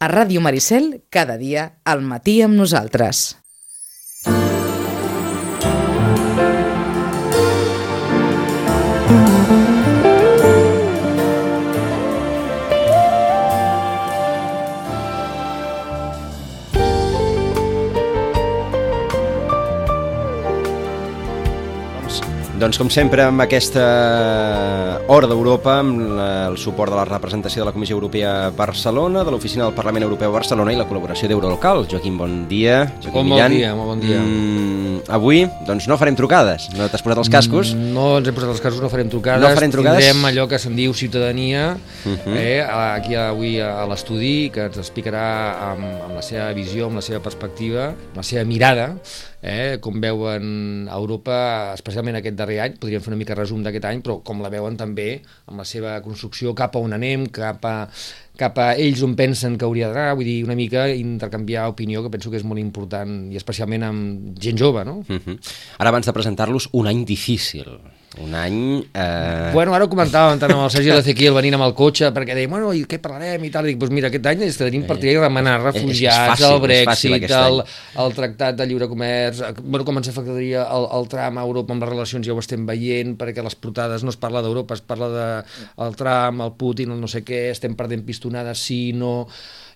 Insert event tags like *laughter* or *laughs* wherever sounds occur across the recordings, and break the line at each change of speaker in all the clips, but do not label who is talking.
A Ràdio Maricel, cada dia, al matí amb nosaltres.
Doncs com sempre, amb aquesta hora d'Europa, amb el suport de la representació de la Comissió Europea a Barcelona, de l'Oficina del Parlament Europeu a Barcelona i la col·laboració d'Eurolocal. Joaquim, bon dia. Joaquim
Bon, bon
Millan.
dia, molt bon dia.
Mm, avui, doncs no farem trucades. No t'has posat els cascos?
Mm, No ens hem posat els cascos, no farem trucades.
No farem trucades?
Tindrem allò que se'n diu ciutadania,
Uh -huh.
eh, aquí avui a l'estudi, que ens explicarà amb, amb la seva visió, amb la seva perspectiva, amb la seva mirada, eh, com veuen a Europa, especialment aquest darrer any, podríem fer una mica resum d'aquest any, però com la veuen també amb la seva construcció, cap a on anem, cap a, cap a ells on pensen que hauria d'anar, vull dir, una mica intercanviar opinió, que penso que és molt important, i especialment amb gent jove, no?
Uh -huh. Ara, abans de presentar-los, un any difícil. Un any... Eh...
Bueno, ara ho comentàvem tant amb el Sergi Ezequiel venint amb el cotxe, perquè deia, bueno, i què parlarem? i tal, i dic, doncs mira, aquest any és que tenim per triar remenar
és
refugiats,
fàcil,
el
és fàcil
Brexit,
aquest
el, el tractat de lliure comerç, bueno, com ens afectaria el, el tram a Europa amb les relacions, ja ho estem veient, perquè les portades no es parla d'Europa, es parla de el tram, el Putin, el no sé què, estem perdent pistonades, sí, no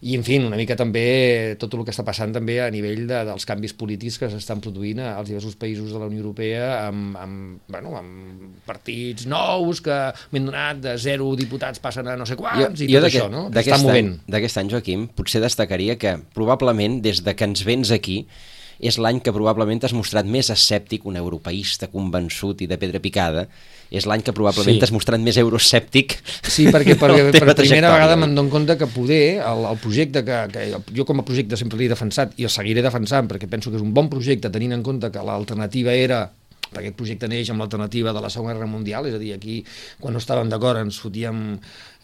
i en fi, una mica també tot el que està passant també a nivell de, dels canvis polítics que s'estan produint als diversos països de la Unió Europea amb, amb, bueno, amb partits nous que m'han donat de zero diputats passen a no sé quants i tot això, no?
d'aquest
Està movent.
any- D'aquest any, Joaquim, potser destacaria que probablement des de que ens vens aquí és l'any que probablement t'has mostrat més escèptic, un europeista convençut i de pedra picada, és l'any que probablement
Sí.
t'has mostrat més euroescèptic
Sí, perquè *laughs* per,
de la
per primera
trajectòria.
vegada me'n dono compte que poder, el, el projecte que, que jo com a projecte sempre l'he defensat i el seguiré defensant perquè penso que és un bon projecte tenint en compte que l'alternativa era perquè aquest projecte neix amb l'alternativa de la Segona Guerra Mundial, és a dir, aquí quan no estàvem d'acord ens fotíem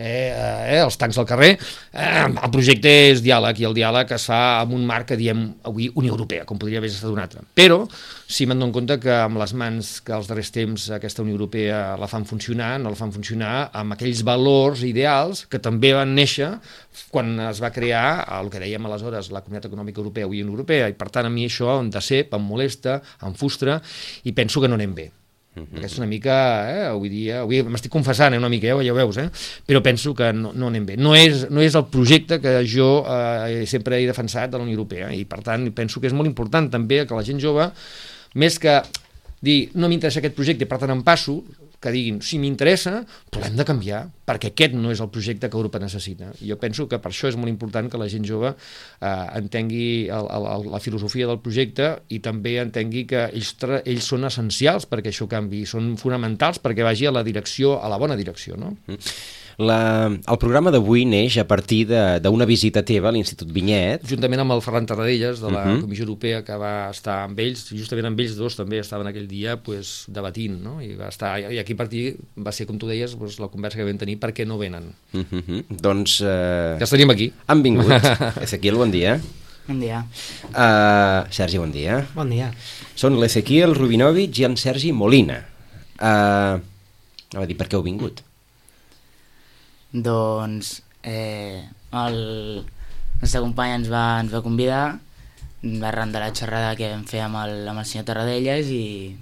eh, eh, els tancs al carrer, eh, el projecte és diàleg i el diàleg es fa amb un marc que diem avui Unió Europea, com podria haver estat un altre. Però sí me'n dono compte que amb les mans que als darrers temps aquesta Unió Europea la fan funcionar, no la fan funcionar amb aquells valors ideals que també van néixer quan es va crear el que dèiem aleshores la Comunitat Econòmica Europea o Unió Europea i per tant a mi això em decep, em molesta, em frustra i penso que no anem bé. -huh. Aquesta és una mica, eh, avui dia, avui m'estic confessant eh, una mica, eh, ja ho veus, eh, però penso que no, no anem bé. No és, no és el projecte que jo eh, sempre he defensat de la Unió Europea i per tant penso que és molt important també que la gent jove, més que dir no m'interessa aquest projecte per tant em passo, que diguin, si m'interessa, però l'hem de canviar, perquè aquest no és el projecte que Europa necessita. I jo penso que per això és molt important que la gent jove eh, entengui el, el, la filosofia del projecte i també entengui que ells, ells són essencials perquè això canvi, són fonamentals perquè vagi a la direcció, a la bona direcció, no?
La, el programa d'avui neix a partir de- d'una visita teva a l'Institut Vinyet.
juntament amb el Ferran Tarradellas de la uh
Mhm.
-huh. Comissió Europea que va estar amb ells, justament amb ells dos també estaven aquell dia pues, debatint, no? I, va estar, i aquí a partir va ser, com tu deies, pues, la conversa que vam tenir perquè no venen.
Uh -huh. Doncs eh,
Ja els tenim aquí.
han vingut. *laughs* Ezequiel, bon dia.
Bon dia.
Uh, Sergi, bon dia.
Bon dia.
Són l'Ezequiel Rubinovich i en Sergi Molina. Uh, anava a dir, per què heu vingut?
Doncs eh, el nostre company ens va, ens va convidar arran de la xerrada que vam fer amb el, amb el senyor Tarradellas i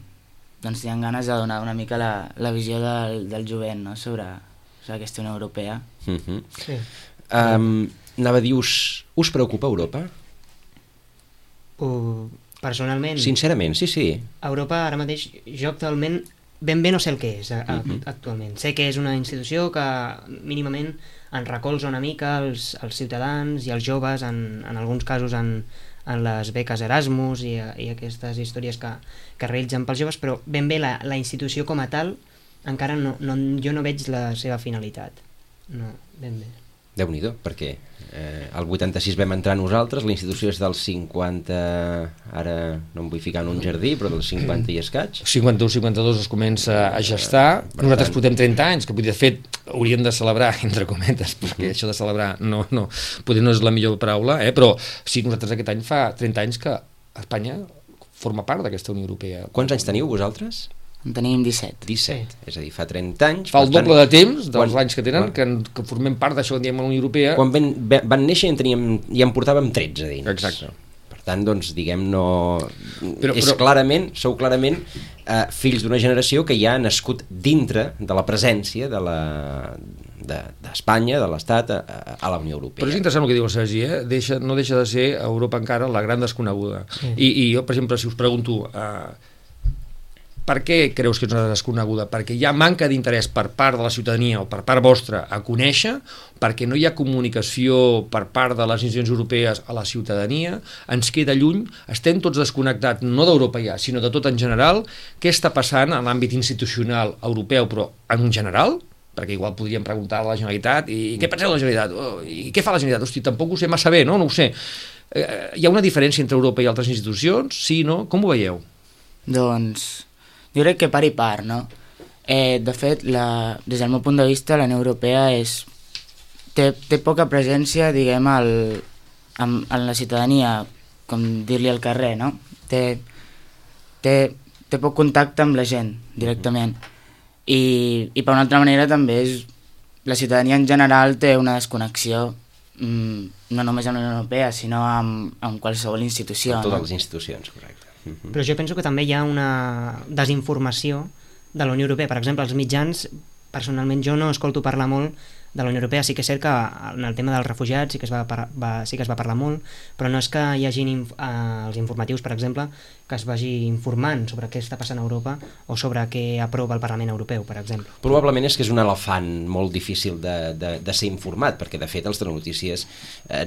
doncs tenen ganes de donar una mica la, la visió del, del jovent no? sobre, sobre aquesta Unió Europea.
Uh -huh.
Sí.
um, anava a dir, us, us preocupa Europa?
Uh, personalment,
Sincerament, sí, sí.
Europa ara mateix, jo actualment ben bé no sé el que és a, a,
Mhm.
actualment. Sé que és una institució que mínimament en recolza una mica els, els ciutadans i els joves, en, en alguns casos en, en les beques Erasmus i, i aquestes històries que, que realitzen pels joves, però ben bé la, la institució com a tal encara no, no, jo no veig la seva finalitat. No, ben bé.
déu nhi perquè eh, el 86 vam entrar nosaltres, la institució és del 50, ara no em vull ficar en un jardí, però del 50 i escaig.
51-52 es comença a gestar,
Per
nosaltres
tant-
portem 30 anys, que de fet hauríem de celebrar, *laughs* entre cometes, perquè això de celebrar no, no, potser no és la millor paraula, eh? però sí, nosaltres aquest any fa 30 anys que Espanya forma part d'aquesta Unió Europea.
Quants anys teniu vosaltres?
En tenim 17.
17, és a dir, fa 30 anys.
Fa el
per tant,
doble de temps dels
quan-
anys que tenen,
quan-
que, en- que formem part d'això que diem a la Unió Europea.
Quan van, van néixer en teníem, ja en portàvem 13 dins.
Exacte.
Per tant, doncs, diguem, no...
Però-
és
però-
clarament, sou clarament eh, fills d'una generació que ja ha nascut dintre de la presència de la d'Espanya, de, de l'Estat, a, a, a la Unió Europea.
Però és interessant el que diu el Sergi, eh? Deixa, no deixa de ser a Europa encara la gran desconeguda. Sí. I, I jo, per exemple, si us pregunto... Eh, per què creus que és una desconeguda? Perquè hi ha manca d'interès per part de la ciutadania o per part vostra a conèixer, perquè no hi ha comunicació per part de les institucions europees a la ciutadania, ens queda lluny, estem tots desconnectats, no d'Europa ja, sinó de tot en general, què està passant en l'àmbit institucional europeu, però en general, perquè igual podríem preguntar a la Generalitat i què penseu de la Generalitat? Oh, I què fa la Generalitat? Hosti, tampoc ho sé massa bé, no? No ho sé. Eh, hi ha una diferència entre Europa i altres institucions? Sí, no? Com ho veieu?
Doncs jo crec que par i part, no? Eh, de fet, la, des del meu punt de vista, la Unió Europea és, té, té poca presència, diguem, al, en, en la ciutadania, com dir-li al carrer, no? Té, té, té poc contacte amb la gent, directament. I, I per una altra manera també és, la ciutadania en general té una desconnexió mm, no només amb la Unió Europea, sinó amb, amb qualsevol institució.
Amb totes
no?
les institucions, correcte. Mhm.
Però jo penso que també hi ha una desinformació de la Unió Europea. Per exemple, els mitjans, personalment jo no escolto parlar molt de la Unió Europea. Sí que és cert que en el tema dels refugiats sí que es va, par va, sí que es va parlar molt, però no és que hi hagin inf eh, els informatius, per exemple, que es vagi informant sobre què està passant a Europa o sobre què aprova el Parlament Europeu, per exemple.
Probablement és que és un elefant molt difícil de, de, de ser informat, perquè de fet els telenotícies eh,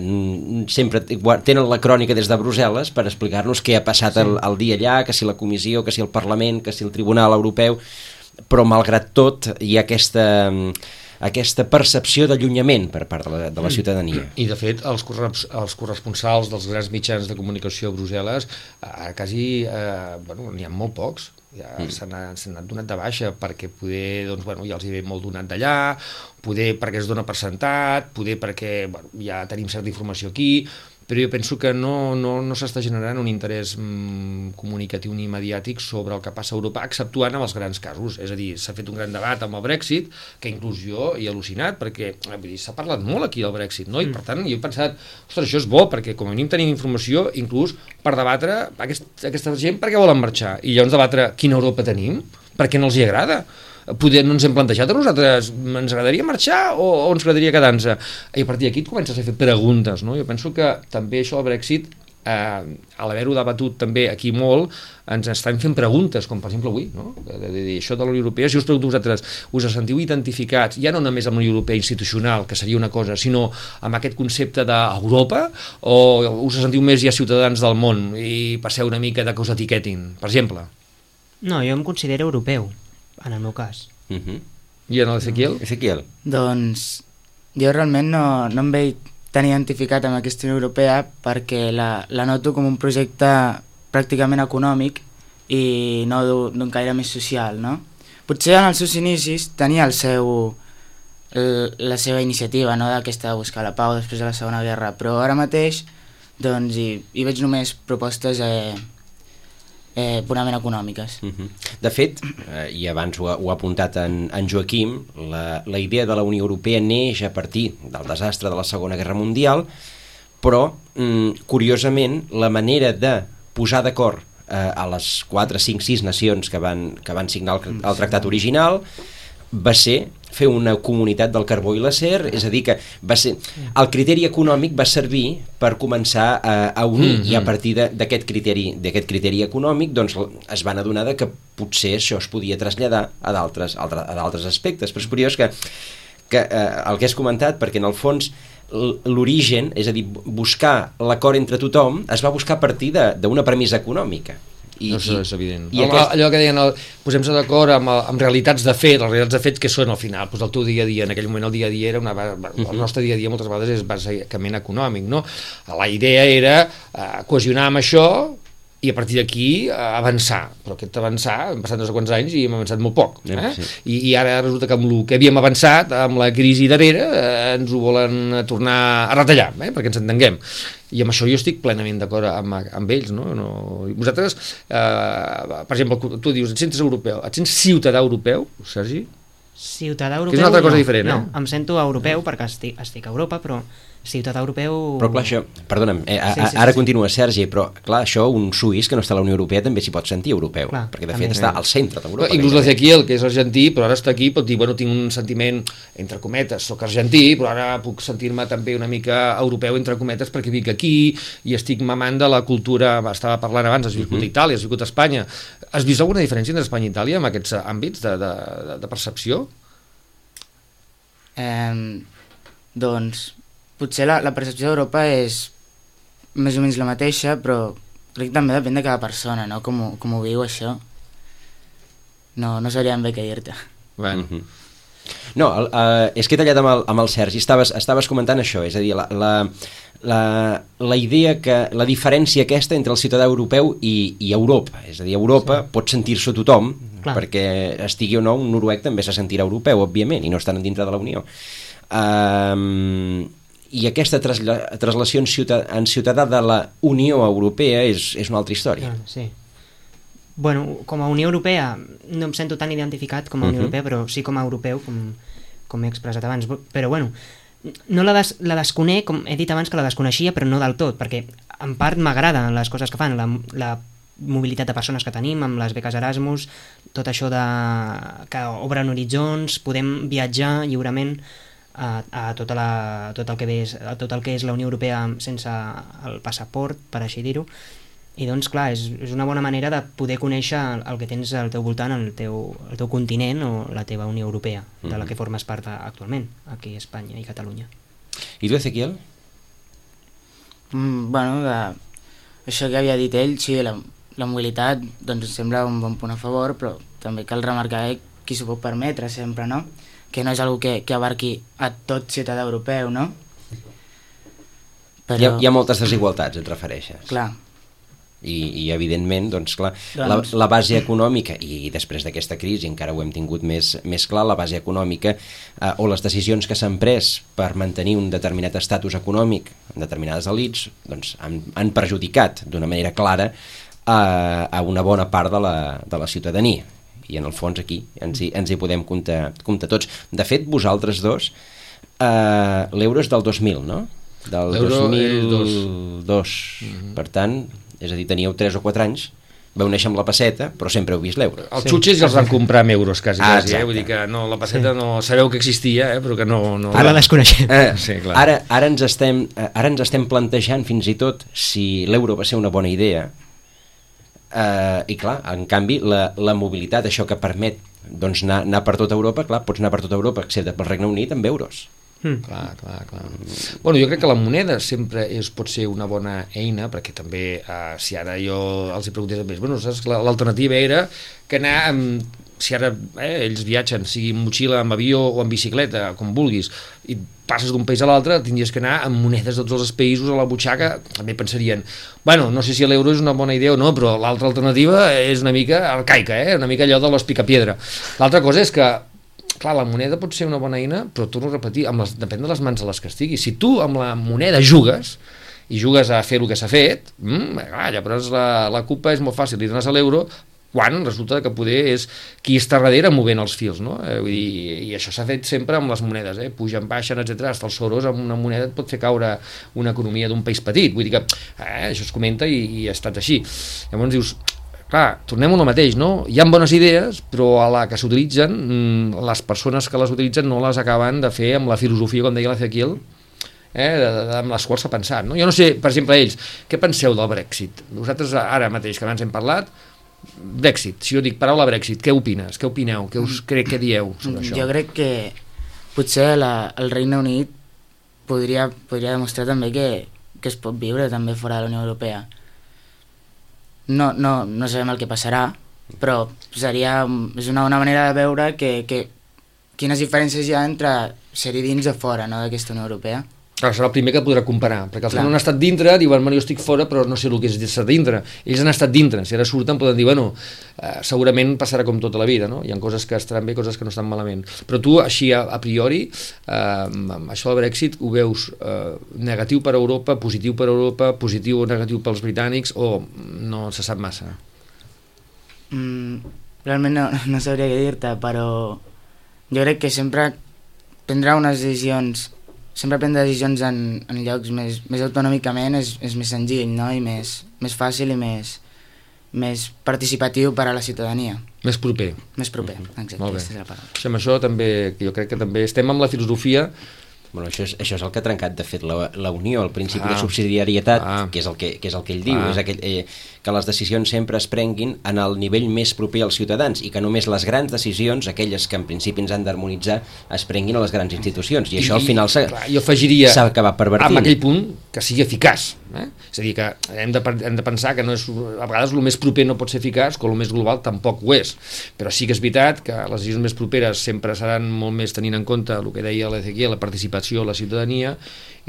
sempre tenen la crònica des de Brussel·les per explicar-nos què ha passat el, el dia allà, que si la comissió, que si el Parlament, que si el Tribunal Europeu, però malgrat tot hi ha aquesta, aquesta percepció d'allunyament per part de la, de la ciutadania.
I de fet, els, corres els corresponsals dels grans mitjans de comunicació a Brussel·les, eh, quasi, eh, bueno, n'hi ha molt pocs, ja mm. s'han s'han anat donat de baixa perquè poder, doncs, bueno, ja els hi ve molt donat d'allà, poder perquè es dona per sentat, poder perquè bueno, ja tenim certa informació aquí, però jo penso que no, no, no s'està generant un interès mm, comunicatiu ni mediàtic sobre el que passa a Europa, exceptuant amb els grans casos. És a dir, s'ha fet un gran debat amb el Brexit, que inclús jo he al·lucinat, perquè eh, s'ha parlat molt aquí del Brexit, no? I per tant jo he pensat, ostres, això és bo, perquè com a mínim tenim informació, inclús per debatre aquest, aquesta gent per què volen marxar. I llavors debatre quina Europa tenim, per què no els hi agrada poder, no ens hem plantejat a nosaltres ens agradaria marxar o, o ens agradaria quedar-nos i a partir d'aquí et comences a fer preguntes no? jo penso que també això del Brexit eh, a l'haver-ho debatut també aquí molt, ens estan fent preguntes, com per exemple avui, no? de, de, de, això de la Unió Europea, si us pregunto vosaltres, us sentiu identificats, ja no només amb la Unió Europea institucional, que seria una cosa, sinó amb aquest concepte d'Europa, o us sentiu més ja ciutadans del món i passeu una mica de que us etiquetin, per exemple?
No, jo em considero europeu, en el meu cas.
Uh -huh.
I en l'Ezequiel?
Ezequiel,
Doncs jo realment no, no em veig tan identificat amb aquesta Unió Europea perquè la, la noto com un projecte pràcticament econòmic i no d'un caire més social, no? Potser en els seus inicis tenia el seu, la seva iniciativa, no?, d'aquesta de buscar la pau després de la Segona Guerra, però ara mateix doncs hi, hi veig només propostes eh, eh, purament econòmiques.
Uh -huh. De fet, eh, i abans ho ha, ho ha apuntat en, en Joaquim, la, la idea de la Unió Europea neix a partir del desastre de la Segona Guerra Mundial, però, mm, curiosament, la manera de posar d'acord eh, a les 4, 5, 6 nacions que van, que van signar el, el tractat original va ser fer una comunitat del carbó i l'acer, és a dir que va ser, el criteri econòmic va servir per començar a, a unir
Mm,
i a
mm.
partir d'aquest criteri, d'aquest criteri econòmic doncs es van adonar de que potser això es podia traslladar a d'altres altre- a d'altres aspectes, però és curiós que, que eh, el que has comentat, perquè en el fons l'origen, és a dir, bu- buscar l'acord entre tothom, es va buscar a partir de- d'una premissa econòmica.
I, això és evident.
I
I
aquest,
Allò que deien, el, posem-se d'acord amb, amb realitats de fet, les realitats de fet que són al final, doncs el teu dia a dia, en aquell moment el dia a dia era una, ba-
Mhm.
el nostre dia a dia moltes vegades és bàsicament econòmic, no? La idea era eh, cohesionar amb això i a partir d'aquí eh, avançar, però aquest avançar, hem passat no sé quants anys i hem avançat molt poc. Eh?
Sí.
I, I ara resulta que amb el que havíem avançat, amb la crisi darrere, eh, ens ho volen tornar a retallar, eh? perquè ens entenguem. I amb això jo estic plenament d'acord amb, amb ells. No? No... Vosaltres, eh, per exemple, tu dius, et sents europeu, et sents ciutadà europeu, Sergi?
Ciutadà
Que
europeu...
és una altra cosa
no,
diferent, eh?
No, em sento europeu perquè estic, estic a Europa, però ciutadà europeu...
Però clar, això, perdona'm, eh, a,
Sí, sí, sí,
ara
sí.
continua Sergi, però clar, això un suís que no està a la Unió Europea també s'hi pot sentir europeu,
Clar,
perquè de
també.
fet està al centre d'Europa.
Inclús l'Ezequiel, que és argentí, però ara està aquí, pot dir, bueno, tinc un sentiment, entre cometes, sóc argentí, però ara puc sentir-me també una mica europeu, entre cometes, perquè vic aquí i estic mamant de la cultura, estava parlant abans, has viscut a Itàlia, has viscut a Espanya. Has vist alguna diferència entre Espanya i Itàlia en aquests àmbits de, de, de, de percepció?
Eh, doncs, potser la, la percepció d'Europa és més o menys la mateixa, però crec que també depèn de cada persona, no? Com, ho- com ho viu això. No, no sabria bé què dir-te.
Bueno,
Mhm. No, el, uh, és que he tallat amb el, amb el Sergi, estaves, estaves comentant això, és a dir, la, la, la, la idea que, la diferència aquesta entre el ciutadà europeu i, i Europa, és a dir, Europa sí. pot sentir-se tothom,
Clar.
perquè estigui o no, un noruec també se sentirà europeu, òbviament, i no estan dintre de la Unió. Um, I aquesta trasla, traslació en ciutadà, en ciutadà de la Unió Europea és, és una altra història.
Ah, sí. Bueno, com a Unió Europea no em sento tan identificat com a Unió
Mhm.
Europea, però sí com a europeu, com, com he expressat abans. Però bueno, no la, des, la desconec, com he dit abans que la desconeixia, però no del tot, perquè en part m'agraden les coses que fan, la, la mobilitat de persones que tenim, amb les beques Erasmus, tot això de, que obren horitzons, podem viatjar lliurement a, a, tota la, a tot, el que és, a tot el que és la Unió Europea sense el passaport, per així dir-ho, i doncs, clar, és, és una bona manera de poder conèixer el, el que tens al teu voltant, el teu, el teu continent o la teva Unió Europea, de la que formes part actualment, aquí a Espanya i Catalunya.
I tu, Ezequiel?
Mm, bueno, de, això que havia dit ell, sí, la, la mobilitat doncs em sembla un bon punt a favor, però també cal remarcar eh, qui s'ho pot permetre sempre, no? Que no és algo que, que abarqui a tot ciutadà europeu, no?
Però... Hi, ha, hi ha moltes desigualtats, et refereixes.
Clar,
I, i evidentment, doncs clar,
Doncs-
la, la base econòmica, i després d'aquesta crisi encara ho hem tingut més, més clar, la base econòmica eh, o les decisions que s'han pres per mantenir un determinat estatus econòmic en determinades elites, doncs han, han perjudicat d'una manera clara a, a una bona part de la, de la ciutadania i en el fons aquí ens hi, ens hi podem comptar, comptar tots. De fet, vosaltres dos, eh, l'euro és del 2000, no? Del
L'euro és
2002. Per tant, és a dir, teníeu 3 o 4 anys, vau néixer amb la passeta, però sempre heu vist l'euro.
Els sí. xutxes ja els van comprar amb euros, quasi,
Ah,
quasi eh? Vull dir que no, la passeta no... Sabeu que existia, eh? però que no... no
Ara la desconeixem.
Eh,
Sí, clar.
ara, ara, ens estem, eh, ara ens estem plantejant fins i tot si l'euro va ser una bona idea eh, i clar, en canvi la, la mobilitat, això que permet doncs, anar, anar per tota Europa, clar, pots anar per tota Europa excepte pel Regne Unit amb euros
Mm.
Clar, clar, clar. Bueno, jo crec que la moneda sempre és, pot ser una bona eina, perquè també, eh, si ara jo els hi preguntés a ells, bueno, l'alternativa era que anar amb, si ara eh, ells viatgen, sigui amb motxilla, amb avió o amb bicicleta, com vulguis, i passes d'un país a l'altre, tindries que anar amb monedes de tots els països a la butxaca, també pensarien, bueno, no sé si l'euro és una bona idea o no, però l'altra alternativa és una mica arcaica, eh? una mica allò de los picapiedra. L'altra cosa és que clar, la moneda pot ser una bona eina, però torno a repetir, amb les, depèn de les mans a les que estigui. Si tu amb la moneda jugues, i jugues a fer el que s'ha fet, mm, ah, llavors la, la culpa és molt fàcil, i dones a l'euro, quan resulta que poder és qui està darrere movent els fils, no? Eh, vull dir, I això s'ha fet sempre amb les monedes, eh? pugen, baixen, etc. Hasta el Soros amb una moneda et pot fer caure una economia d'un país petit, vull dir que eh, això es comenta i, i ha estat així. Llavors dius, clar, tornem al mateix, no? Hi ha bones idees, però a la que s'utilitzen, mm, les persones que les utilitzen no les acaben de fer amb la filosofia, com deia l'Ezequiel, eh, de, de, amb les quals s'ha pensat. No? Jo no sé, per exemple, ells, què penseu del Brexit? Vosaltres ara mateix, que abans hem parlat, Brexit, si jo dic paraula Brexit, què opines? Què opineu? Què us crec que dieu sobre això?
jo crec que potser la, el Regne Unit podria, podria demostrar també que, que es pot viure també fora de la Unió Europea. No, no, no sabem el que passarà, però seria, és una bona manera de veure que, que quines diferències hi ha entre ser-hi dins o fora no, d'aquesta Unió Europea.
Clar, serà el primer que podrà comparar, perquè els
Clar.
que no han estat dintre diuen, bueno, jo estic fora però no sé el que és estar dintre. Ells han estat dintre, si ara surten poden dir, bueno, eh, segurament passarà com tota la vida, no? Hi ha coses que estaran bé, coses que no estan malament. Però tu, així a, a priori, eh, amb això del Brexit ho veus eh, negatiu per a Europa, positiu per a Europa, positiu o negatiu pels britànics, o no se sap massa?
Mm, realment no, no sabria què dir-te, però jo crec que sempre prendrà unes decisions sempre prendre decisions en, en llocs més, més autonòmicament és, és més senzill no? i més, més fàcil i més, més participatiu per a la ciutadania
Més proper.
més proper, exacte,
Molt bé.
aquesta és la paraula
Això, amb això també, que jo crec que també estem amb la filosofia
Bueno, això, és, això és el que ha trencat, de fet, la, la Unió, el principi
Ah.
de subsidiarietat,
Ah.
que, és el que, que és el que ell diu,
Ah.
és aquell, eh, que les decisions sempre es prenguin en el nivell més proper als ciutadans i que només les grans decisions, aquelles que en principi ens han d'harmonitzar, es prenguin a les grans institucions. I, això al final s'ha acabat pervertint.
amb aquell punt que sigui eficaç eh? és a dir, que hem de, hem de pensar que no és, a vegades el més proper no pot ser eficaç que el més global tampoc ho és però sí que és veritat que les decisions més properes sempre seran molt més tenint en compte el que deia l'Ezequiel, la participació, la ciutadania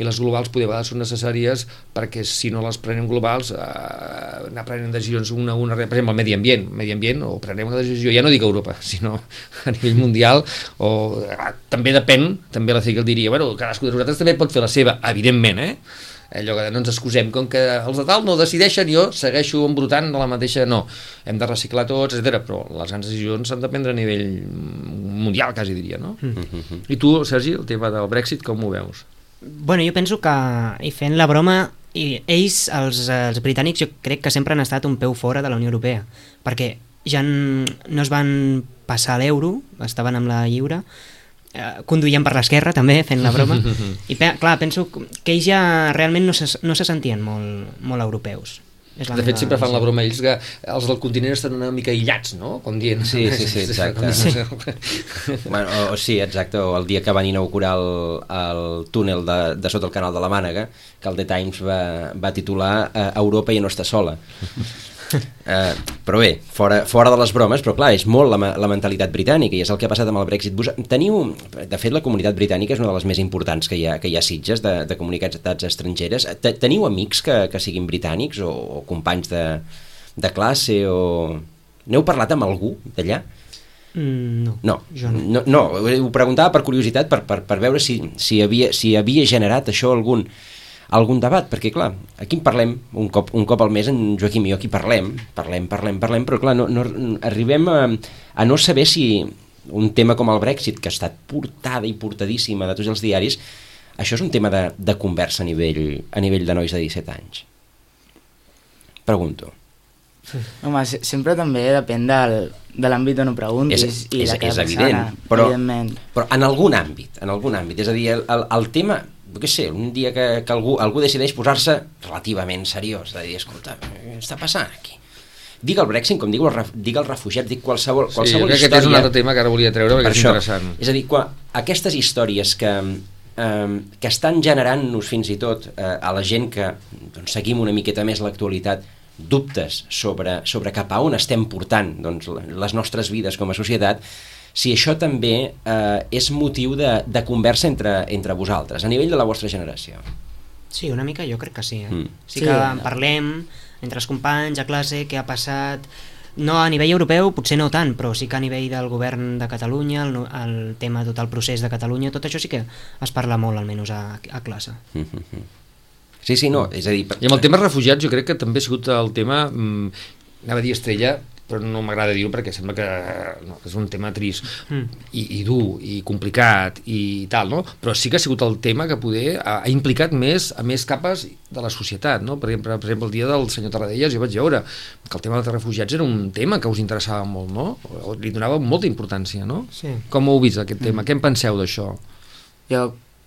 i les globals poder a vegades són necessàries perquè si no les prenem globals eh, anar prenent decisions una a una, per exemple el medi ambient, medi ambient o prenem una decisió, ja no dic a Europa, *laughs* sinó a nivell mundial o eh, també depèn, també la CIC diria bueno, cadascú de nosaltres també pot fer la seva evidentment, eh? Allò que no ens excusem, com que els de tal no decideixen, jo segueixo embrutant de la mateixa, no, hem de reciclar tots, etc. però les grans decisions s'han de prendre a nivell mundial, quasi diria, no? Mm. I tu, Sergi, el tema del Brexit, com ho veus?
Bueno, jo penso que, i fent la broma, i ells, els, els britànics, jo crec que sempre han estat un peu fora de la Unió Europea, perquè ja no es van passar l'euro, estaven amb la lliure, eh, conduïen per l'esquerra també, fent la broma, *laughs* i pe clar, penso que ells ja realment no se, no se sentien molt, molt europeus. És la
De fet, sempre fan la broma ells que els del continent estan una mica aïllats, no? Com dient...
Sí, sí, sí, exacte. *laughs* Bueno, o, o sí, exacte, o el dia que van inaugurar el, el túnel de, de sota el canal de la Mànega, que el The Times va, va titular eh, Europa ja no està sola. *laughs* Eh, però bé, fora, fora de les bromes, però clar, és molt la, la mentalitat britànica i és el que ha passat amb el Brexit. Vos, teniu, de fet, la comunitat britànica és una de les més importants que hi ha, que hi ha Sitges de, de comunitats estrangeres. Te- Teniu amics que, que siguin britànics o, o companys de, de classe o... N'heu parlat amb algú d'allà?
Mm, no,
No,
jo no.
no, no ho preguntava per curiositat, per, per, per veure si, si, havia, si havia generat això algun, algun debat, perquè clar, aquí en parlem un cop, un cop al mes, en Joaquim i jo aquí parlem, parlem, parlem, parlem, però clar, no, no, arribem a, a no saber si un tema com el Brexit, que ha estat portada i portadíssima de tots els diaris, això és un tema de, de conversa a nivell, a nivell de nois de 17 anys. Pregunto.
Home, se sempre també depèn del, de l'àmbit on ho preguntis
És,
i
és,
de cada
és
persona,
evident, però, però en algun àmbit, en algun àmbit, és a dir, el, el, el tema, què sé, un dia que, que algú, algú decideix posar-se relativament seriós, de dir, escolta, què està passant aquí? Digue el Brexit, com digue el, digue el refugiat, dic qualsevol,
Sí, jo
qualsevol
crec que
història...
aquest és un altre tema que ara volia treure perquè
per
és
això.
interessant.
És a dir, quan aquestes històries que, eh, que estan generant-nos fins i tot eh, a la gent que doncs, seguim una miqueta més l'actualitat dubtes sobre, sobre cap a on estem portant doncs, les nostres vides com a societat, si això també eh, és motiu de, de conversa entre, entre vosaltres, a nivell de la vostra generació.
Sí, una mica jo crec que sí. Eh?
Mm.
Sí
Sí,
que
no.
parlem entre els companys, a classe, què ha passat... No a nivell europeu, potser no tant, però sí que a nivell del govern de Catalunya, el, el tema, tot el procés de Catalunya, tot això sí que es parla molt, almenys a, a classe. *laughs*
Sí, sí, no, és a dir... per-
I amb el tema refugiats jo crec que també ha sigut el tema, mm, anava a dir estrella, però no m'agrada dir-ho perquè sembla que, no, que és un tema trist
Mm.
i, i dur i complicat i tal, no? però sí que ha sigut el tema que poder ha, ha implicat més a més capes de la societat no? per, exemple, per exemple el dia del senyor Tarradellas jo vaig veure que el tema dels refugiats era un tema que us interessava molt no? O li donava molta importància no?
Sí.
com ho heu vist aquest tema? Què en penseu d'això?
Jo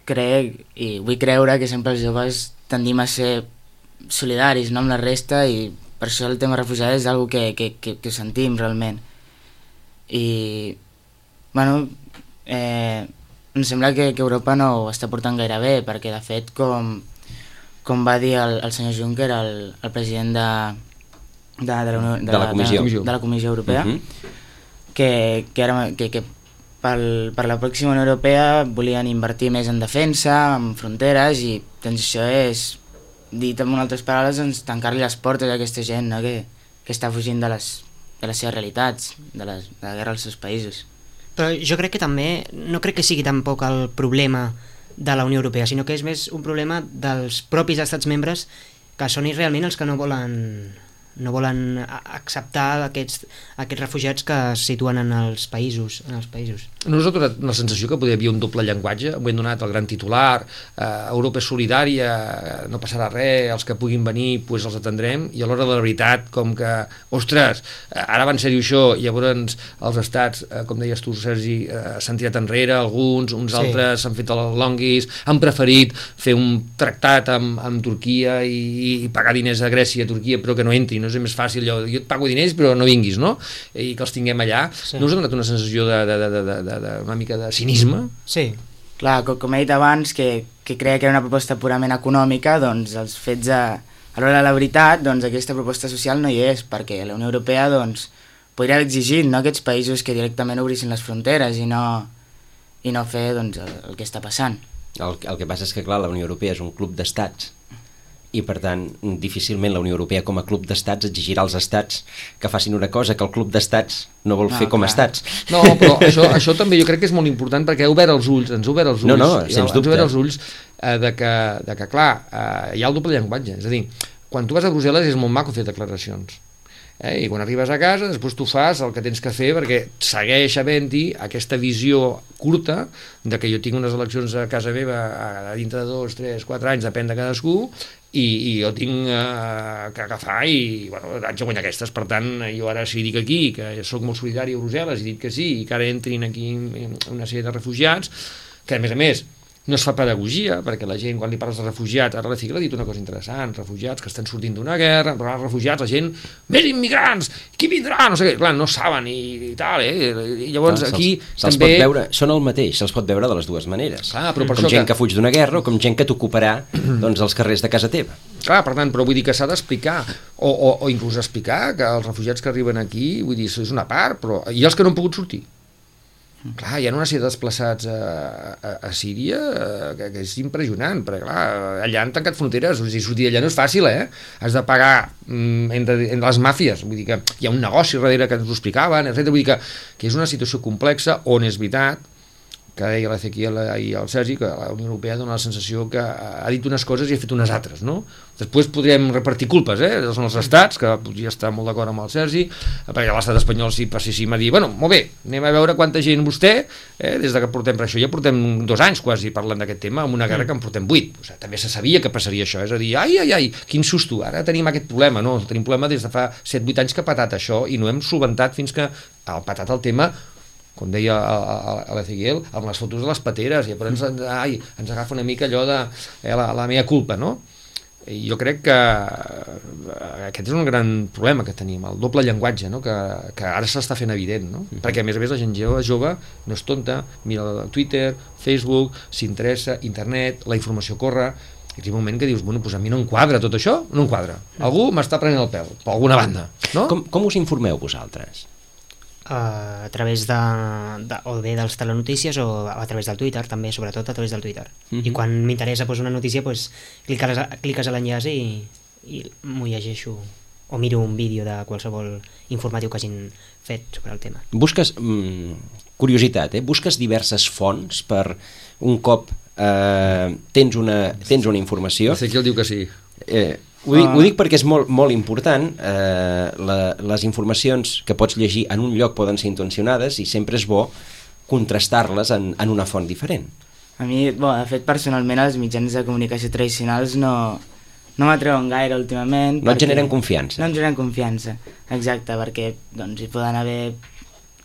crec i vull creure que sempre els joves tendim a ser solidaris no, amb la resta i per això el tema refugiat és algo que, que, que, que sentim realment. I, bueno, eh, em sembla que, que Europa no ho està portant gaire bé, perquè de fet, com, com va dir el, el senyor Juncker, el, el president de, de, de, la, Unió-
De la Comissió.
de, de la Comissió Europea,
Mhm.
que, que, ara, que, que pel, per la pròxima Unió Europea volien invertir més en defensa, en fronteres, i doncs això és, dit amb altres paraules, doncs, tancar-li les portes a aquesta gent no? que, que està fugint de les, de les seves realitats, de, les, de la guerra als seus països.
Però jo crec que també, no crec que sigui tampoc el problema de la Unió Europea, sinó que és més un problema dels propis estats membres que són realment els que no volen no volen acceptar aquests, aquests refugiats que es situen en els països. En els països.
Nosaltres la sensació que podia haver un doble llenguatge, ho hem donat el gran titular, eh, Europa és solidària, no passarà res, els que puguin venir pues els atendrem, i a l'hora de la veritat, com que, ostres, ara va en sèrio això, i llavors els estats, eh, com deies tu, Sergi, eh, s'han tirat enrere, alguns, uns
Sí.
altres s'han fet els longuis, han preferit fer un tractat amb, amb Turquia i, i pagar diners a Grècia i a Turquia, però que no entri, no és més fàcil allò, jo et pago diners però no vinguis, no? I que els tinguem allà.
Sí.
No us ha donat una sensació de, de, de, de, de, de, una mica de cinisme?
Sí,
Clar, com, com he dit abans, que, que creia que era una proposta purament econòmica, doncs els fets a, a l'hora de la veritat, doncs aquesta proposta social no hi és, perquè la Unió Europea doncs, podria haver exigit no, aquests països que directament obrissin les fronteres i no, i no fer doncs, el, el que està passant.
El, el que passa és que, clar, la Unió Europea és un club d'estats i, per tant, difícilment la Unió Europea com a club d'estats exigirà als estats que facin una cosa que el club d'estats no vol
No,
fer com a
clar.
estats.
No, però això, això també jo crec que és molt important perquè ha obert els ulls, ens ha obert els ulls,
No, no,
i
sens
ens
dubte.
obert els ulls eh, de, que, de que, clar, eh, hi ha el doble llenguatge, és a dir, quan tu vas a Brussel·les és molt maco fer declaracions, eh? i quan arribes a casa després tu fas el que tens que fer perquè segueix havent-hi aquesta visió curta de que jo tinc unes eleccions a casa meva a, dintre de dos, tres, quatre anys, depèn de cadascú i, i jo tinc eh, que agafar i bueno, haig de guanyar aquestes per tant jo ara si dic aquí que sóc molt solidari a Brussel·les i dic que sí i que ara entrin aquí una sèrie de refugiats que a més a més no es fa pedagogia, perquè la gent, quan li parles de refugiats, ara la Figra ha dit una cosa interessant, refugiats que estan sortint d'una guerra, però els refugiats, la gent, més immigrants, qui vindrà? No sé què, clar, no saben i, i tal, eh? I llavors
Clar,
aquí
se'ls
també...
pot veure, són el mateix, se'ls pot veure de les dues maneres.
Clar, però per
com
això
gent
que-
que... fuig d'una guerra o com gent que t'ocuparà *clears throat* doncs, els carrers de casa teva.
Clar, per tant, però vull dir que s'ha d'explicar, o, o, o inclús explicar que els refugiats que arriben aquí, vull dir, és una part, però i els que no han pogut sortir. Clar, hi ha una sèrie de desplaçats a, a, a Síria eh, que, que és impressionant, perquè clar, allà han tancat fronteres, o sigui, sortir d'allà no és fàcil, eh? Has de pagar mm, entre, entre les màfies, vull dir que hi ha un negoci darrere que ens ho explicaven, etc. Vull dir que, que és una situació complexa on és veritat que deia l'Ezequiel i el Sergi, que la Unió Europea dona la sensació que ha dit unes coses i ha fet unes altres, no? Després podríem repartir culpes, eh? Són els estats, que podria estar molt d'acord amb el Sergi, perquè l'estat espanyol sí passéssim a dir, bueno, molt bé, anem a veure quanta gent vostè, eh? des de que portem per això, ja portem dos anys quasi parlant d'aquest tema, amb una guerra que en portem vuit. O sigui, també se sabia que passaria això, és a dir, ai, ai, ai, quin susto, ara tenim aquest problema, no? Tenim problema des de fa 7-8 anys que ha patat això i no hem solventat fins que ha patat el tema com deia l'Ezequiel, amb les fotos de les pateres, i llavors ens, ai, ens agafa una mica allò de eh, la, la meva culpa, no? I jo crec que eh, aquest és un gran problema que tenim, el doble llenguatge, no? que, que ara s'està fent evident, no? perquè a més a més la gent jove, jove no és tonta, mira el Twitter, Facebook, s'interessa, internet, la informació corre, i arriba un moment que dius, bueno, doncs a mi no em quadra tot això, no em quadra. Algú m'està prenent el pèl, per alguna banda. No?
Com, com us informeu vosaltres?
A través de, de, o bé dels telenotícies o a través del Twitter també, sobretot a través del Twitter
Mhm.
i quan m'interessa pues, una notícia pues, cliques, a- cliques a l'enllaç i, i m'ho llegeixo o miro un vídeo de qualsevol informatiu que hagin fet sobre el tema
Busques, mm, curiositat, eh? busques diverses fonts per un cop eh, tens, una, tens una informació
Ezequiel diu que sí.
Eh, ho, dic, ho dic perquè és molt, molt important, eh, la, les informacions que pots llegir en un lloc poden ser intencionades i sempre és bo contrastar-les en, en una font diferent.
A mi, bo, de fet, personalment, els mitjans de comunicació tradicionals no, no m'atreuen gaire últimament.
No et generen confiança.
No em generen confiança, exacte, perquè doncs, hi poden haver,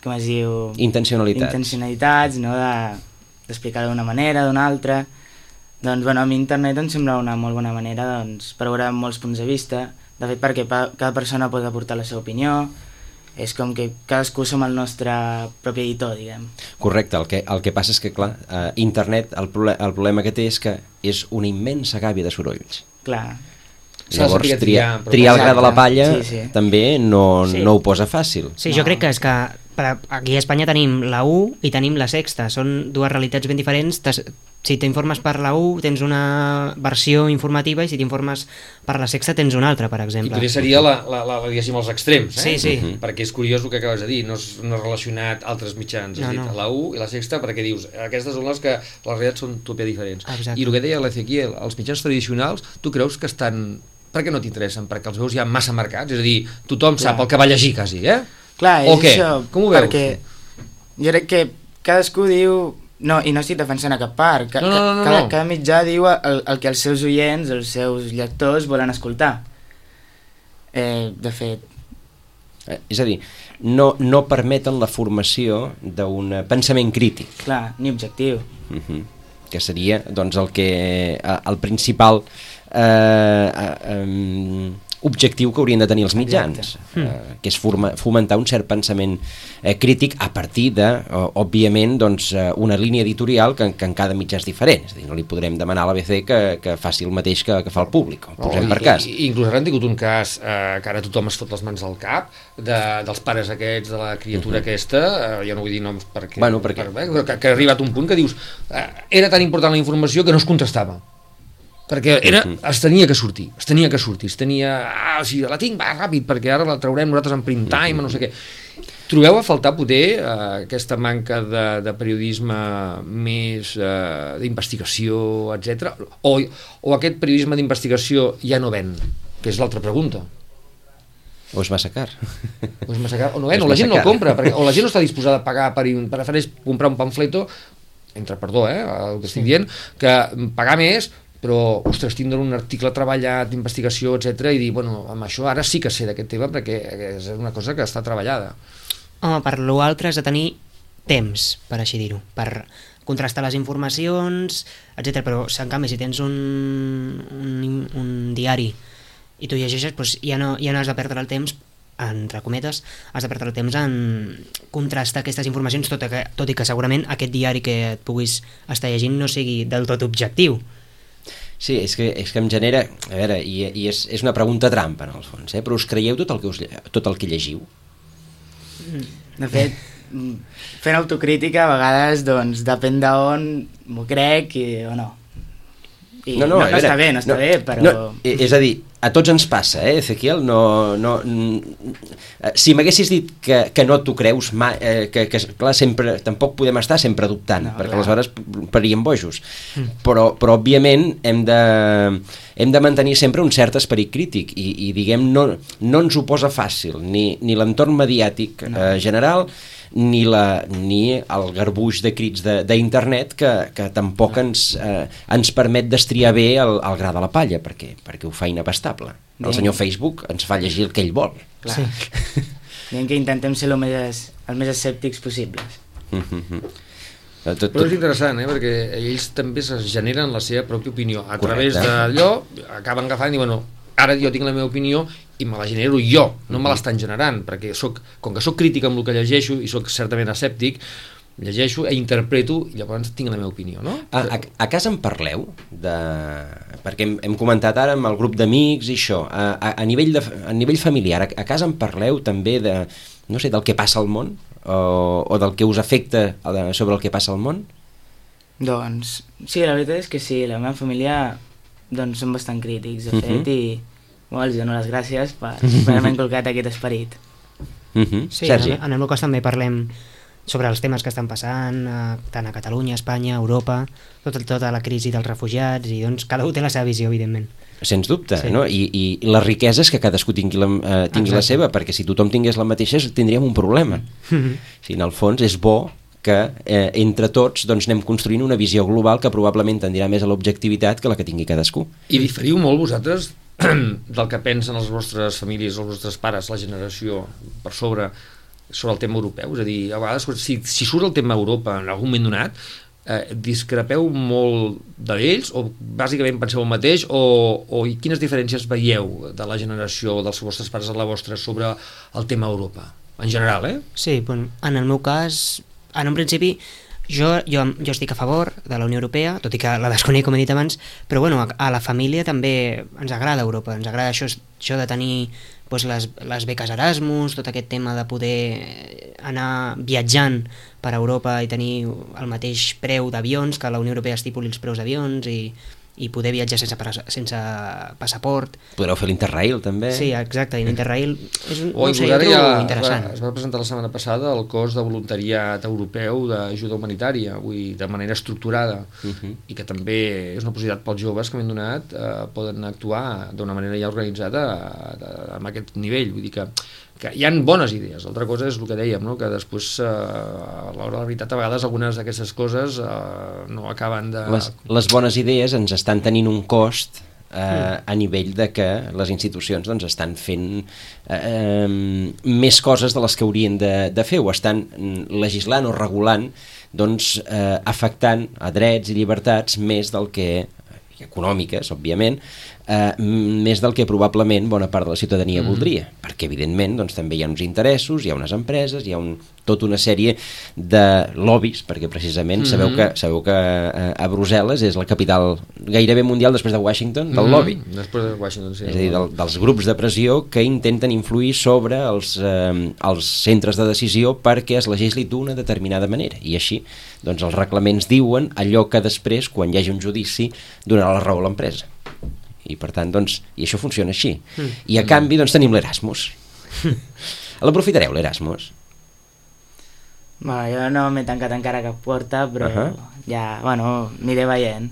com es diu...
Intencionalitats.
Intencionalitats, no?, de- d'explicar d'una manera, d'una altra. Doncs, bueno, a mi internet em sembla una molt bona manera doncs, per veure molts punts de vista. De fet, perquè pa cada persona pot aportar la seva opinió. És com que cadascú som el nostre propi editor, diguem.
Correcte, el que, el que passa és que, clar, eh, internet, el, proble el problema que té és que és una immensa gàbia de sorolls.
Clar,
Llavors, triar,
triar,
el gra de la palla
sí, sí.
també no,
Sí.
no ho posa fàcil.
Sí, jo
No.
crec que és que per, aquí a Espanya tenim la U i tenim la Sexta, són dues realitats ben diferents. Si t'informes per la U tens una versió informativa i si t'informes per la Sexta tens una altra, per
I
exemple.
potser seria la, la, la, diguéssim, els extrems, eh?
Sí, sí.
Mhm. Perquè és curiós el que acabes de dir, no és, no és relacionat altres mitjans, has
No,
dit
no.
la U i la Sexta, perquè dius, aquestes són les que les realitats són topia diferents.
Exacte.
I el que deia l'Ezequiel, els mitjans tradicionals, tu creus que estan... Per què no t'interessen? Perquè els veus ja massa marcats? És a dir, tothom
Clar.
sap el que va llegir, quasi, eh?
Clar,
O
és
què?
això,
Com ho veus?
perquè jo crec que cadascú diu... No, i no estic defensant a cap part. Ca
No, no, no,
cada,
no.
cada mitjà diu el, el que els seus oients, els seus lectors volen escoltar. Eh, de fet,
Eh, És a dir, no, no permeten la formació d'un eh, pensament crític,
clar, ni objectiu.
uh -huh. que seria doncs, el, que, eh, el principal eh, eh, em, objectiu que haurien de tenir els mitjans, eh, que és forma, fomentar un cert pensament eh, crític a partir de, o, òbviament, doncs, eh, una línia editorial que, que en cada mitjà és diferent. És a dir, no li podrem demanar a l'ABC que, que faci el mateix que, que fa el públic, ho posem
i-
per cas.
I, inclús ara han tingut un cas eh, que ara tothom es fot les mans al cap de, dels pares aquests, de la criatura uh -huh. aquesta, eh, ja no vull dir noms perquè,
Bueno, perquè-
per, eh, que, que ha arribat un punt que dius eh, era tan important la informació que no es contestava perquè era, es tenia que sortir, es tenia que sortir, es tenia, ah, o sigui, la tinc, va, ràpid, perquè ara la traurem nosaltres en prime time, no sé què. Trobeu a faltar poder eh, aquesta manca de, de periodisme més eh, d'investigació, etc. O, o aquest periodisme d'investigació ja no ven? Que és l'altra pregunta.
O és massa car.
O, és massa car, o no ven, *laughs*
És
o la gent no el compra, perquè, o la gent no està disposada a pagar per, prefereix comprar un pamfleto entre perdó, eh, el que estic dient, que pagar més però, ostres, tindre un article treballat d'investigació, etc i dir, bueno, amb això ara sí que sé d'aquest tema perquè és una cosa que està treballada.
Home, per l'altre has de tenir temps, per així dir-ho, per contrastar les informacions, etc. Però, en canvi, si tens un, un, un diari i tu llegeixes, doncs ja, no, ja no has de perdre el temps entre cometes, has de perdre el temps en contrastar aquestes informacions, tot, que, tot i que segurament aquest diari que et puguis estar llegint no sigui del tot objectiu.
Sí, és que, és que em genera... A veure, i, i és, és una pregunta trampa, en el fons, eh? però us creieu tot el que, us, tot el que llegiu?
De fet, fent autocrítica a vegades, doncs, depèn d'on m'ho crec i, o no. I no, no, no,
veure,
està bé, no està bé, però...
No, eh, és a dir, a tots ens passa, eh, Ezequiel? No, no, mm, eh, si m'haguessis dit que, que no t'ho creus, mai, eh, que, que, clar, sempre, tampoc podem estar sempre dubtant,
No,
perquè
clar.
aleshores paríem bojos. Però, però, òbviament, hem de, hem de mantenir sempre un cert esperit crític i, i diguem, no, no ens ho posa fàcil, ni, ni l'entorn mediàtic eh, general, ni, la, ni el garbuix de crits de- d'internet que, que tampoc ens, eh, ens permet destriar bé el, el gra de la palla, perquè, perquè ho fa inabastable. El
Bé.
senyor Facebook ens fa llegir el que ell vol.
Clar. Sí. *laughs* Diguem que intentem ser el més, el més escèptics possibles.
Mhm. Eh, Tot,
Però és
tot,
interessant, eh? perquè ells també es generen la seva pròpia opinió. A
Correcte.
través d'allò acaben agafant i diuen, bueno, ara jo tinc la meva opinió i me la genero jo, no me l'estan generant, perquè soc, com que sóc crític amb el que llegeixo i sóc certament escèptic, llegeixo e interpreto i llavors tinc la meva opinió, no?
a, a, a casa en parleu? De... Perquè hem, hem comentat ara amb el grup d'amics i això. A, a, a, nivell de, a nivell familiar, a, a casa en parleu també de, no sé, del que passa al món? O, o del que us afecta sobre el que passa al món?
Doncs, sí, la veritat és que sí, la meva família doncs, són bastant crítics, de fet,
Mhm.
i bueno, els dono les gràcies per, per haver inculcat aquest esperit.
Uh -huh.
Sí,
Sergi?
en, en el meu cas també parlem sobre els temes que estan passant, eh, tant a Catalunya, Espanya, Europa, tot, tota la crisi dels refugiats, i doncs cada un té la seva visió, evidentment.
Sens dubte,
Sí.
no? I, I la riquesa és que cadascú tingui, la, eh, tingui la seva, perquè si tothom tingués la mateixa tindríem un problema.
Mhm.
Si en el fons és bo que eh, entre tots doncs, anem construint una visió global que probablement tendirà més a l'objectivitat que la que tingui cadascú.
I diferiu molt vosaltres *clears throat* del que pensen les vostres famílies, els vostres pares, la generació per sobre sobre el tema europeu, és a dir, a vegades si, si surt el tema Europa en algun moment donat eh, discrepeu molt d'ells o bàsicament penseu el mateix o, o i quines diferències veieu de la generació dels vostres pares a la vostra sobre el tema Europa? En general, eh?
Sí, bueno, en el meu cas, en un principi, Jo, jo, jo estic a favor de la Unió Europea, tot i que la desconec, com he dit abans, però bueno, a, a la família també ens agrada Europa, ens agrada això, això de tenir doncs, les, les beques Erasmus, tot aquest tema de poder anar viatjant per Europa i tenir el mateix preu d'avions, que la Unió Europea estipuli els preus d'avions i, i poder viatjar sense, sense passaport.
Podreu fer l'Interrail, també.
Sí, exacte, i l'Interrail és un,
o,
no sé,
ara ja
interessant.
Es va, es va presentar la setmana passada el cos de voluntariat europeu d'ajuda humanitària, vull dir, de manera estructurada, uh
Mhm.
-huh. i que també és una possibilitat pels joves que m'han donat, eh, poden actuar d'una manera ja organitzada eh, amb aquest nivell, vull dir que que hi han bones idees, l'altra cosa és el que dèiem, no? que després eh, a l'hora de la veritat a vegades algunes d'aquestes coses eh, no acaben de...
Les, les bones idees ens estan tenint un cost eh, a nivell de que les institucions doncs, estan fent eh, eh, més coses de les que haurien de, de fer, o estan legislant o regulant doncs, eh, afectant a drets i llibertats més del que econòmiques, òbviament, eh, més del que probablement bona part de la ciutadania mm voldria, perquè evidentment doncs, també hi ha uns interessos, hi ha unes empreses, hi ha un, tota una sèrie de lobbies, perquè precisament mm -hmm. sabeu que, sabeu que eh, a Brussel·les és la capital gairebé mundial després de Washington del mm -hmm. lobby.
Després de Washington, sí.
És a dir, del, dels grups de pressió que intenten influir sobre els, eh, els centres de decisió perquè es legisli d'una determinada manera. I així, doncs els reglaments diuen allò que després, quan hi hagi un judici, donarà la raó a l'empresa i per tant, doncs, i això funciona així. Mm. I a canvi, doncs, tenim l'Erasmus. *laughs* L'aprofitareu, l'Erasmus?
Bueno, jo no m'he tancat encara cap porta, però uh. -huh. ja, bueno, aniré veient.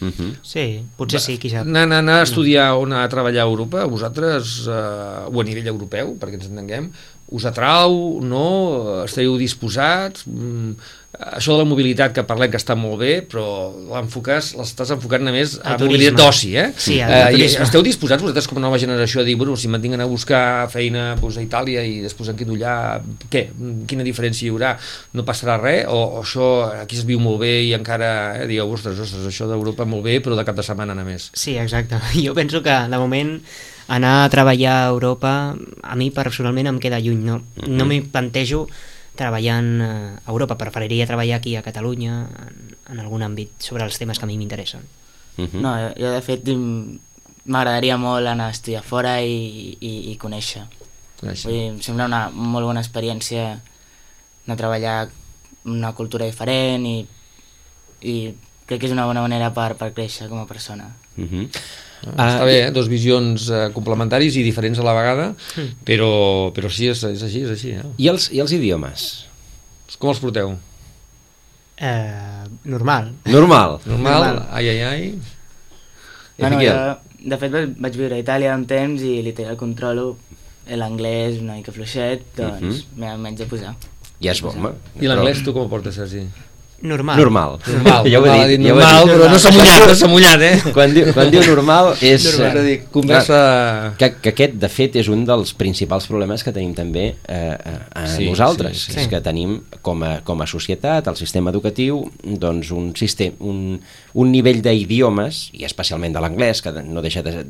Uh -huh.
Sí, potser sí, qui sap.
Anar, anar, anar a estudiar o anar a treballar a Europa, vosaltres, eh, o a nivell europeu, perquè ens entenguem, us atrau, no? Esteu disposats? Mm, això de la mobilitat que parlem que està molt bé, però l'enfoques, l'estàs enfocant només a
turisme.
mobilitat d'oci, eh?
Sí,
eh, i. Esteu disposats vosaltres com a nova generació a dir, bueno, si me'n tinc a buscar feina doncs, a Itàlia i després em quedo allà, què? Quina diferència hi haurà? No passarà res? O, o això aquí es viu molt bé i encara eh, digueu, ostres, ostres, això d'Europa molt bé, però de cap de setmana només.
Sí, exacte. *laughs* Jo penso que, de moment, anar a treballar a Europa, a mi personalment em queda lluny. No, no m'hi plantejo treballant eh, a Europa. Preferiria treballar aquí a Catalunya, en, en algun àmbit, sobre els temes que a mi m'interessen.
Uh -huh.
No, jo, jo de fet m'agradaria molt anar a estudiar fora i, i, i conèixer.
Això.
Vull dir, em sembla una molt bona experiència anar a treballar en una cultura diferent i, i crec que és una bona manera per, per créixer com a persona.
Uh -huh.
Ah, Està bé, eh? dos visions eh, complementaris i diferents a la vegada, però, però sí, és, és així, és així. Eh?
I, els, I els idiomes?
Com els porteu?
Eh, normal.
Normal. *laughs*
Normal?
Normal.
Ai, ai, ai.
Bueno, jo, de fet, vaig, viure a Itàlia un temps i literal controlo l'anglès una mica fluixet, doncs
Mhm.
m'he menys de posar.
Ja és bo, home.
I l'anglès tu com ho portes, Sergi?
Normal.
Normal.
Normal,
ja ho he
normal,
dit,
dit
ja ho he
normal,
dit.
però no s'ha mullat, no s'ha mullat, eh? *laughs*
Quan diu, quan diu normal és...
Normal, és a dir,
eh,
conversa...
Que, que aquest, de fet, és un dels principals problemes que tenim també eh, a, a
Sí,
nosaltres,
sí,
sí,
sí.
és que tenim com a, com a societat, el sistema educatiu, doncs un, sistema, un, un nivell d'idiomes, i especialment de l'anglès, que no deixa de...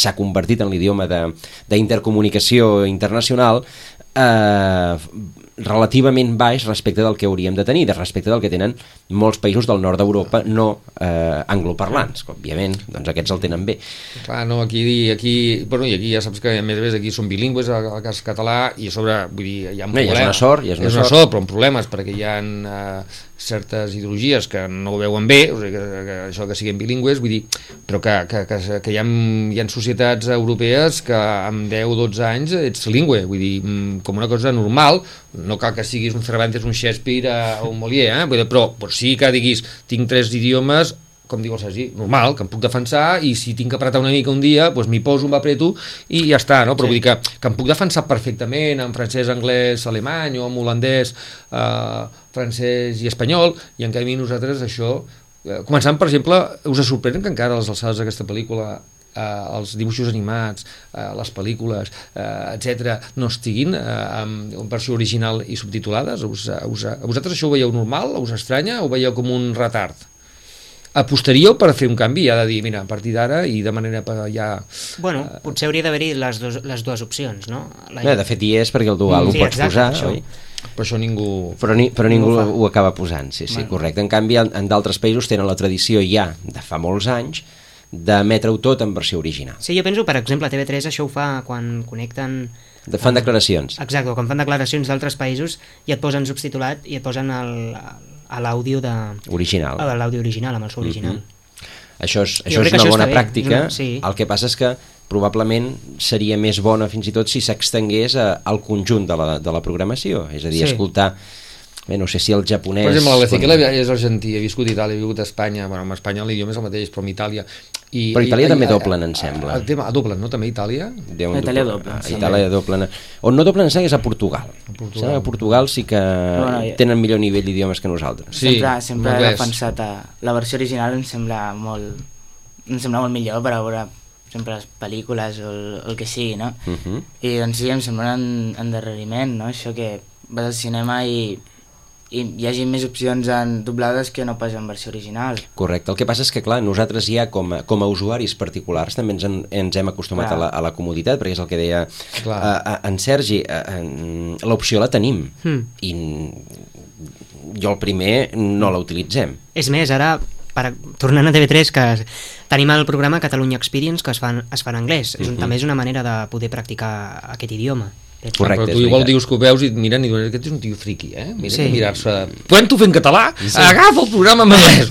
s'ha convertit en l'idioma de- d'intercomunicació internacional, eh, relativament baix respecte del que hauríem de tenir, de respecte del que tenen molts països del nord d'Europa no eh, angloparlants, que òbviament doncs aquests el tenen bé.
Clar, no, aquí, aquí, bueno, i aquí ja saps que a més a més aquí són bilingües, el el cas català, i a sobre, vull dir, hi ha un
No, ja és
problema.
una sort, ja és una
és una
sort.
sort, però amb problemes, perquè hi ha eh, certes ideologies que no ho veuen bé, o sigui, que, que això que siguin bilingües, vull dir, però que, que, que, que hi, ha, hi ha societats europees que amb 10-12 anys ets bilingüe, vull dir, mm, com una cosa normal, no cal que siguis un Cervantes, un Shakespeare eh, o un Molière, eh? Però, però sí que diguis, tinc tres idiomes, com diu el Sergi, normal, que em puc defensar i si tinc que apretar una mica un dia, doncs m'hi poso, m'apreto i ja està, no? Però sí. vull dir que, que em puc defensar perfectament en francès, anglès, alemany o en holandès, eh, francès i espanyol i en canvi nosaltres això eh, començant per exemple, us sorprèn que encara a les alçades d'aquesta pel·lícula eh, els dibuixos animats, eh, les pel·lícules, eh, etc no estiguin eh, en, en versió original i subtitulades? Us, eh, us, a vosaltres això ho veieu normal? Us estranya? O ho veieu com un retard? Apostaríeu per fer un canvi? Ja de dir, mira, a partir d'ara i de manera per ja...
Bueno, potser hauria d'haver-hi les, dos, les dues opcions, no? La...
Bé, de fet hi és perquè el dual
Mm,
ho
sí,
pots
exacte,
posar,
això.
oi?
però això ningú...
Però, ni, però ningú
ho fa.
ho acaba posant, sí, sí, correcte. En canvi, en, en d'altres països tenen la tradició ja de fa molts anys d'emetre-ho tot en versió original.
Sí, jo penso, per exemple, TV3 això ho fa quan connecten...
De, fan declaracions.
Exacte, quan fan declaracions d'altres països i et posen subtitulat i et posen el- a l'àudio de...
Original.
a l'àudio original, amb el so original.
Això és, això és una
això
bona pràctica.
una- sí.
El que passa és que probablement seria més bona fins i tot si s'extengués al conjunt de la, de la programació. És a dir,
Sí.
escoltar... Bé, no sé si el japonès...
Per exemple, l'Ezequiel
quan-
és argentí, ha viscut a Itàlia, ha viscut a Espanya, bueno, amb Espanya l'idioma és el mateix, però amb Itàlia... I,
Però Itàlia
i-
també
i-
doblen, em sembla.
El tema, doblen, no? També a Itàlia?
Déu
A Itàlia
doble-
doblen,
A
sí.
Itàlia doblen. On no doblen és a Portugal. A
Portugal.
A Portugal sí que
Bueno, i-
tenen millor nivell d'idiomes que nosaltres.
Sí,
sempre sempre he defensat a... la versió original em sembla molt em sembla molt millor per a veure sempre les pel·lícules o el, el que sigui, no?
Uh -huh.
I doncs sí, em sembla un endarreriment, no? Això que vas al cinema i, i hi hagi més opcions en doblades que no pas en versió original.
Correcte. El que passa és que, clar, nosaltres ja com a, com a usuaris particulars també ens, en, ens hem acostumat a la, a la comoditat, perquè és el que deia
Clar.
a, a, en Sergi, en, l'opció la tenim
Hmm.
i jo el primer no la utilitzem.
És més, ara, per, tornant a TV3, que tenim el programa Catalunya Experience que es fa, en- es fa en anglès. És un,
Mhm.
També és una manera de poder practicar aquest idioma.
Correcte,
però tu igual dius que ho veus i et miren i diuen aquest és un tio friqui, eh? Mira
Sí.
mirar-se... Podem-t'ho fer en català? Sí. Agafa el programa en anglès!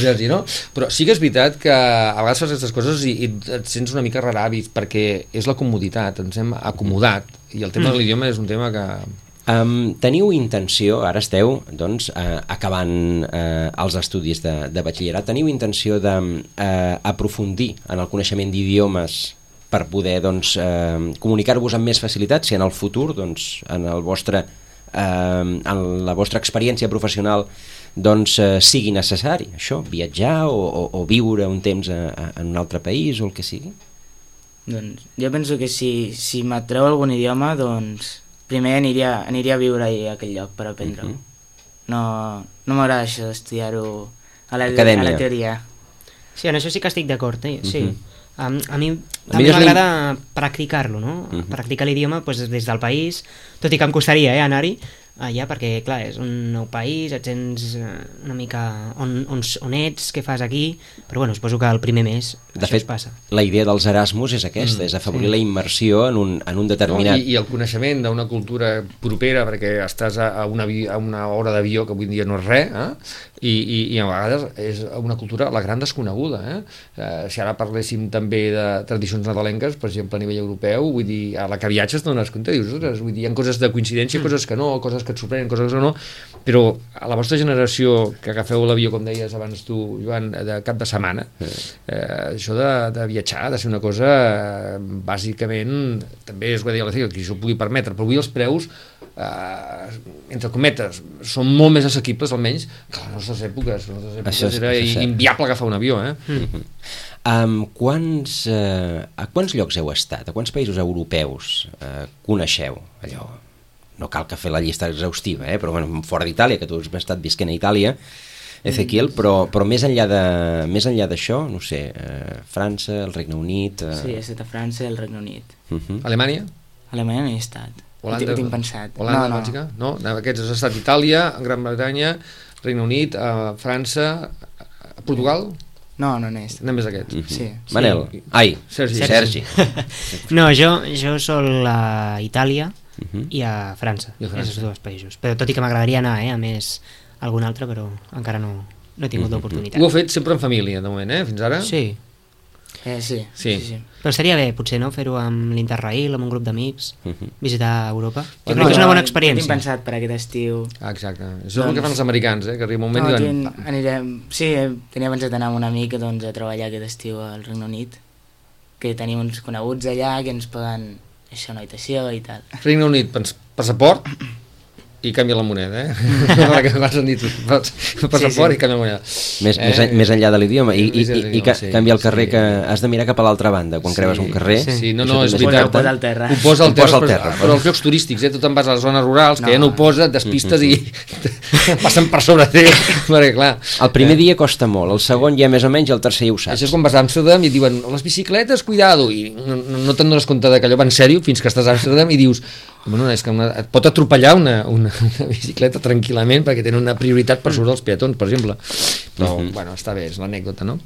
Sergi, no? Però sí que és veritat que a vegades fas aquestes coses i, i et sents una mica raràvis perquè és la comoditat, ens hem acomodat i el tema de l'idioma és un tema que...
Um, teniu intenció, ara esteu doncs, uh, acabant uh, els estudis de, de batxillerat, teniu intenció d'aprofundir en el coneixement d'idiomes per poder doncs, uh, comunicar-vos amb més facilitat si en el futur, doncs, en, el vostre, uh, en la vostra experiència professional doncs, uh, sigui necessari això, viatjar o, o, o viure un temps a, a, en un altre país o el que sigui?
Doncs jo penso que si, si m'atreu algun idioma, doncs primer aniria, aniria a viure a aquell lloc per aprendre-ho.
Mhm.
No, no m'agrada això d'estudiar-ho a, la, a la teoria.
Sí, en això sí que estic d'acord, eh? sí.
Mhm.
A, a mi també m'agrada practicar-lo, no?
Mhm.
Practicar l'idioma pues, des del país, tot i que em costaria eh, anar-hi allà, perquè, clar, és un nou país, et sents eh, una mica on, on, on ets, què fas aquí, però bueno, suposo que el primer mes
De
això
fet,
es passa.
la idea dels Erasmus és aquesta, és afavorir la immersió en un, en un determinat...
No? I, I el coneixement d'una cultura propera, perquè estàs a, a, una, a una hora d'avió que avui en dia no és res, eh? I, i, i a vegades és una cultura la gran desconeguda. Eh? Eh, si ara parléssim també de tradicions nadalenques, per exemple, a nivell europeu, vull dir, a la que viatges te dones compte, dius, ostres, vull dir, hi ha coses de coincidència, coses que no, coses que et sorprenen, coses que no, però a la vostra generació, que agafeu l'avió, com deies abans tu, Joan, de cap de setmana, eh, això de, de viatjar ha de ser una cosa, eh, bàsicament, també és deia la Cega, que s'ho pugui permetre, però avui els preus eh, entre cometes, són molt més assequibles almenys que a les nostres èpoques, les nostres
Això
èpoques
és-
era
això
inviable agafar un avió, eh?
Um, quants, uh, a quants llocs heu estat? A quants països europeus uh, coneixeu allò? No cal que fer la llista exhaustiva, eh? però bueno, fora d'Itàlia, que tu has estat visquent a Itàlia, Ezequiel, però, però més enllà de més enllà d'això, no sé, uh, França, el Regne Unit... Uh,
Sí, he estat a França i al Regne Unit.
uh -huh.
Alemanya?
Alemanya no hi he estat.
Holanda,
ho tinc pensat.
Holanda,
no, no.
Bèlgica? No, aquests has estat Itàlia, Gran Bretanya, Regne Unit, a França, Portugal,
No, no n'he estat.
anem més aquests.
Uh -huh.
Sí.
Manel, ai,
Sergi.
Sergi. *laughs*
No, jo, jo sol a Itàlia
Uh -huh.
i a França,
I a França.
aquests dos països. Però tot i que m'agradaria anar, eh, a més algun altre, però encara no, no he tingut l'oportunitat.
Ho heu fet sempre en família, de moment, eh? Fins ara?
Sí,
Eh, sí,
Sí.
sí, sí.
però estaria bé, potser, no?, fer-ho amb l'Interrail, amb un grup d'amics,
Uh -huh.
visitar Europa. Jo
Bueno,
crec que és una bona
Ho tinc
experiència.
pensat per aquest estiu.
Ah, exacte. Això és el que fan els americans, eh? Que arriba un moment
No,
i diuen...
tin, anirem, sí, eh, tenia pensat anar amb un amic doncs, a treballar aquest estiu al Regne Unit, que tenim uns coneguts allà que ens deixar una habitació i tal.
Regne Unit, passaport i canvia la moneda, eh? *laughs* Perquè *laughs* abans han dit passaport
sí.
i canvia la moneda.
Més, més, en- més enllà de l'idioma i, i,
Més
i, i que
sí,
canvia el carrer
sí.
que has de mirar cap a l'altra banda quan creves un carrer
Sí.
Sí, no, no, és veritat.
important. Ho posa al terra.
Ho posa al terra,
posa al
però-
terra,
però, els llocs turístics, eh? Tu te'n vas a les zones rurals, que
No.
ja no ho posa, et despistes i *laughs* passen per sobre teu, perquè clar...
El primer dia costa molt, el segon ja més o menys el tercer ja ho saps.
Això és quan vas a Amsterdam i et diuen les bicicletes, cuidado, i no, no te'n dones compte de que allò va en sèrio fins que estàs a Amsterdam i dius bueno, és que una, et pot atropellar una, una, una bicicleta tranquil·lament perquè tenen una prioritat per sobre els peatons, per exemple. Però,
Mhm.
bueno, està bé, és l'anècdota, no?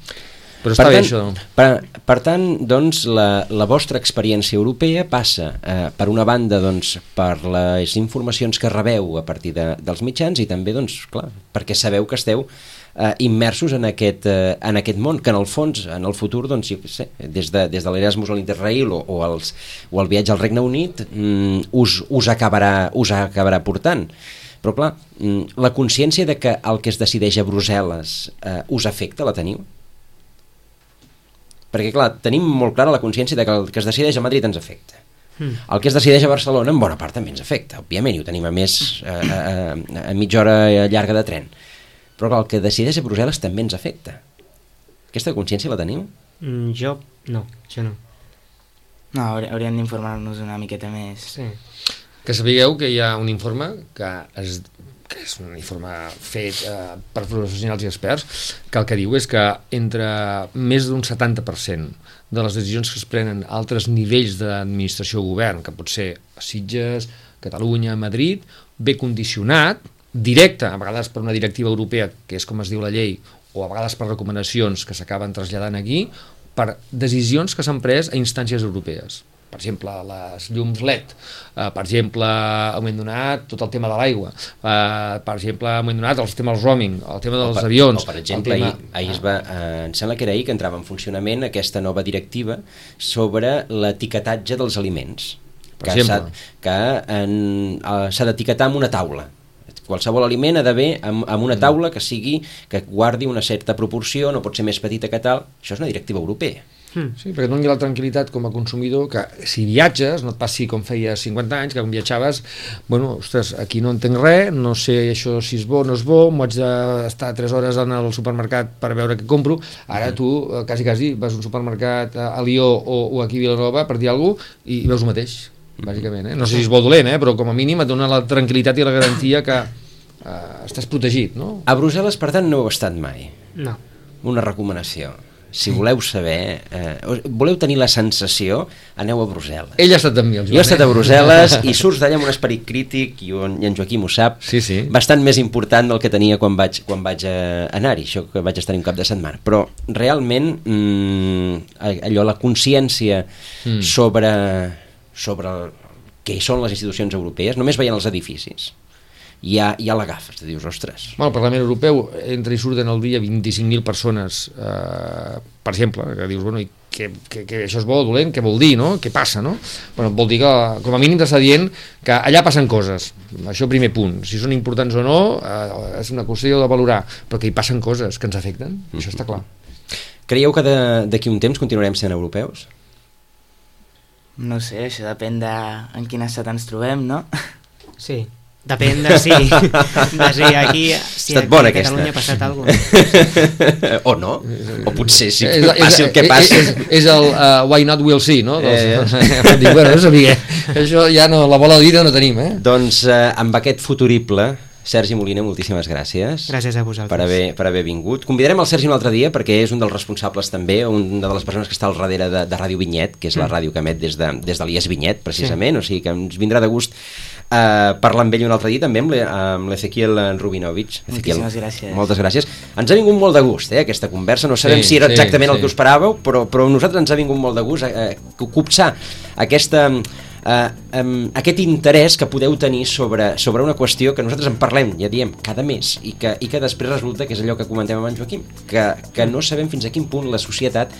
Però
Per
està bé
tant,
això.
per, per tant, doncs, la, la vostra experiència europea passa, eh, per una banda, doncs, per les informacions que rebeu a partir de, dels mitjans i també, doncs, clar, perquè sabeu que esteu eh, immersos en aquest, eh, en aquest món, que en el fons, en el futur, doncs, jo sé, des de, des de l'Erasmus a l'Interrail o, o, els, o el viatge al Regne Unit, mm, us, us, acabarà, us acabarà portant. Però, clar, mm, la consciència de que el que es decideix a Brussel·les eh, us afecta, la teniu? perquè clar, tenim molt clara la consciència de que el que es decideix a Madrid ens afecta
Mm.
el que es decideix a Barcelona en bona part també ens afecta òbviament, i ho tenim a més a, a, a, a mitja hora llarga de tren però clar, el que decideix a Brussel·les també ens afecta aquesta consciència la teniu?
Mm, jo, no, jo no.
No, hauríem d'informar-nos una miqueta més.
Sí.
Que sapigueu que hi ha un informe que es que és un informe fet eh, per professionals i experts, que el que diu és que entre més d'un 70% de les decisions que es prenen a altres nivells d'administració o govern, que pot ser a Sitges, Catalunya, Madrid, ve condicionat, directe, a vegades per una directiva europea, que és com es diu la llei, o a vegades per recomanacions que s'acaben traslladant aquí, per decisions que s'han pres a instàncies europees. Per exemple, les llums LED, eh, per exemple, a un moment donat, tot el tema de l'aigua, eh, per exemple, a un moment donat, el tema del roaming, el tema dels
o per,
avions...
o per exemple,
tema...
ahir, ahir es va, eh, em sembla que era ahir que entrava en funcionament aquesta nova directiva sobre l'etiquetatge dels aliments.
Per
que s'ha en- eh, s'ha d'etiquetar amb una taula qualsevol aliment ha d'haver amb, amb una taula que sigui que guardi una certa proporció, no pot ser més petita que tal això és una directiva europea
Sí, perquè doni la tranquil·litat com a consumidor que si viatges, no et passi com feia 50 anys, que quan viatjaves, bueno, ostres, aquí no entenc res, no sé això si és bo o no és bo, m'ho haig d'estar 3 hores en el supermercat per veure què compro, ara tu eh, quasi, quasi vas a un supermercat a a Lió o, o aquí a Vilanova per dir alguna cosa i, i veus el mateix, bàsicament. Eh? No sé si és bo o dolent, eh? però com a mínim et dona la tranquil·litat i la garantia que eh, estàs protegit, no?
a Brussel·les per tant no heu estat mai
No.
una recomanació si voleu saber, eh, voleu tenir la sensació, aneu a Brussel·les.
Ell ha estat amb mi, el Joan.
Jo he estat a
eh?
Brussel·les *laughs* i surts d'allà amb un esperit crític, i, un, i en Joaquim ho sap,
Sí, sí.
bastant més important del que tenia quan vaig, quan vaig eh, anar-hi, això que vaig estar un cap de setmana. Però realment, mm, allò, la consciència
Mm.
sobre, sobre el, què són les institucions europees, només veient els edificis, ja, ja l'agafes, te dius, ostres,
Bueno, el Parlament Europeu entra i surten al dia 25.000 persones, eh, per exemple, que dius, bueno, i que, que, que això és bo o dolent, què vol dir, no? Què passa, no? Bueno, vol dir que, com a mínim t'està dient que allà passen coses, això primer punt, si són importants o no, eh, és una qüestió de valorar, però que hi passen coses que ens afecten, això està clar.
Creieu que de- d'aquí un temps continuarem sent europeus?
No sé, això depèn de en quin estat ens trobem, no?
Sí. Depèn de si, de si aquí, si
estat
aquí
bona
a Catalunya
aquesta.
ha passat alguna cosa. *laughs*
o no? O potser sí,
És-
que
és-
passi el que passi.
És, és el uh, why not we'll see, no?
Eh,
Doncs, *laughs* dic, bueno, no sabia, això ja no, la bola de vida no tenim, eh?
Doncs eh, amb aquest futurible, Sergi Molina, moltíssimes gràcies.
Gràcies a vosaltres.
per haver, per haver vingut. Convidarem el Sergi un altre dia perquè és un dels responsables també, una de les persones que està al darrere de, de Ràdio Vinyet, que és la ràdio que emet des de, des de l'IES Vinyet, precisament, o sigui que ens vindrà de gust eh, parlar amb ell un altre dia també amb l'E- amb l'Ezequiel Rubinovich. Ezequiel,
Moltíssimes gràcies.
Moltes gràcies. Ens ha vingut molt de gust eh, aquesta conversa, no sabem
Sí,
si era
sí,
exactament el
sí.
que us esperàveu, però, però a nosaltres ens ha vingut molt de gust eh, copsar aquesta, eh, um, aquest interès que podeu tenir sobre, sobre una qüestió que nosaltres en parlem, ja diem, cada mes, i que, i que després resulta que és allò que comentem amb en Joaquim, que, que no sabem fins a quin punt la societat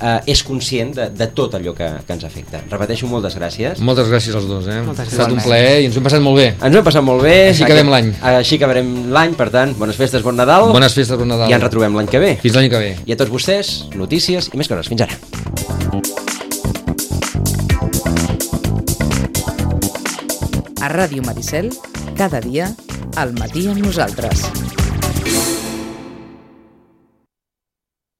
eh, és conscient de, de tot allò que, que ens afecta. Repeteixo, moltes gràcies.
Moltes gràcies als dos, eh?
Moltes
Ha estat un
gràcies.
plaer i ens ho hem passat molt bé.
Ens ho hem passat molt bé.
Així acabem l'any.
Així acabarem l'any, per tant, bones festes, bon Nadal.
Bones festes, bon Nadal.
I ens retrobem l'any que ve.
Fins l'any que ve.
I a tots vostès, notícies i més coses. Fins ara.
A Ràdio Maricel, cada dia, al matí amb nosaltres.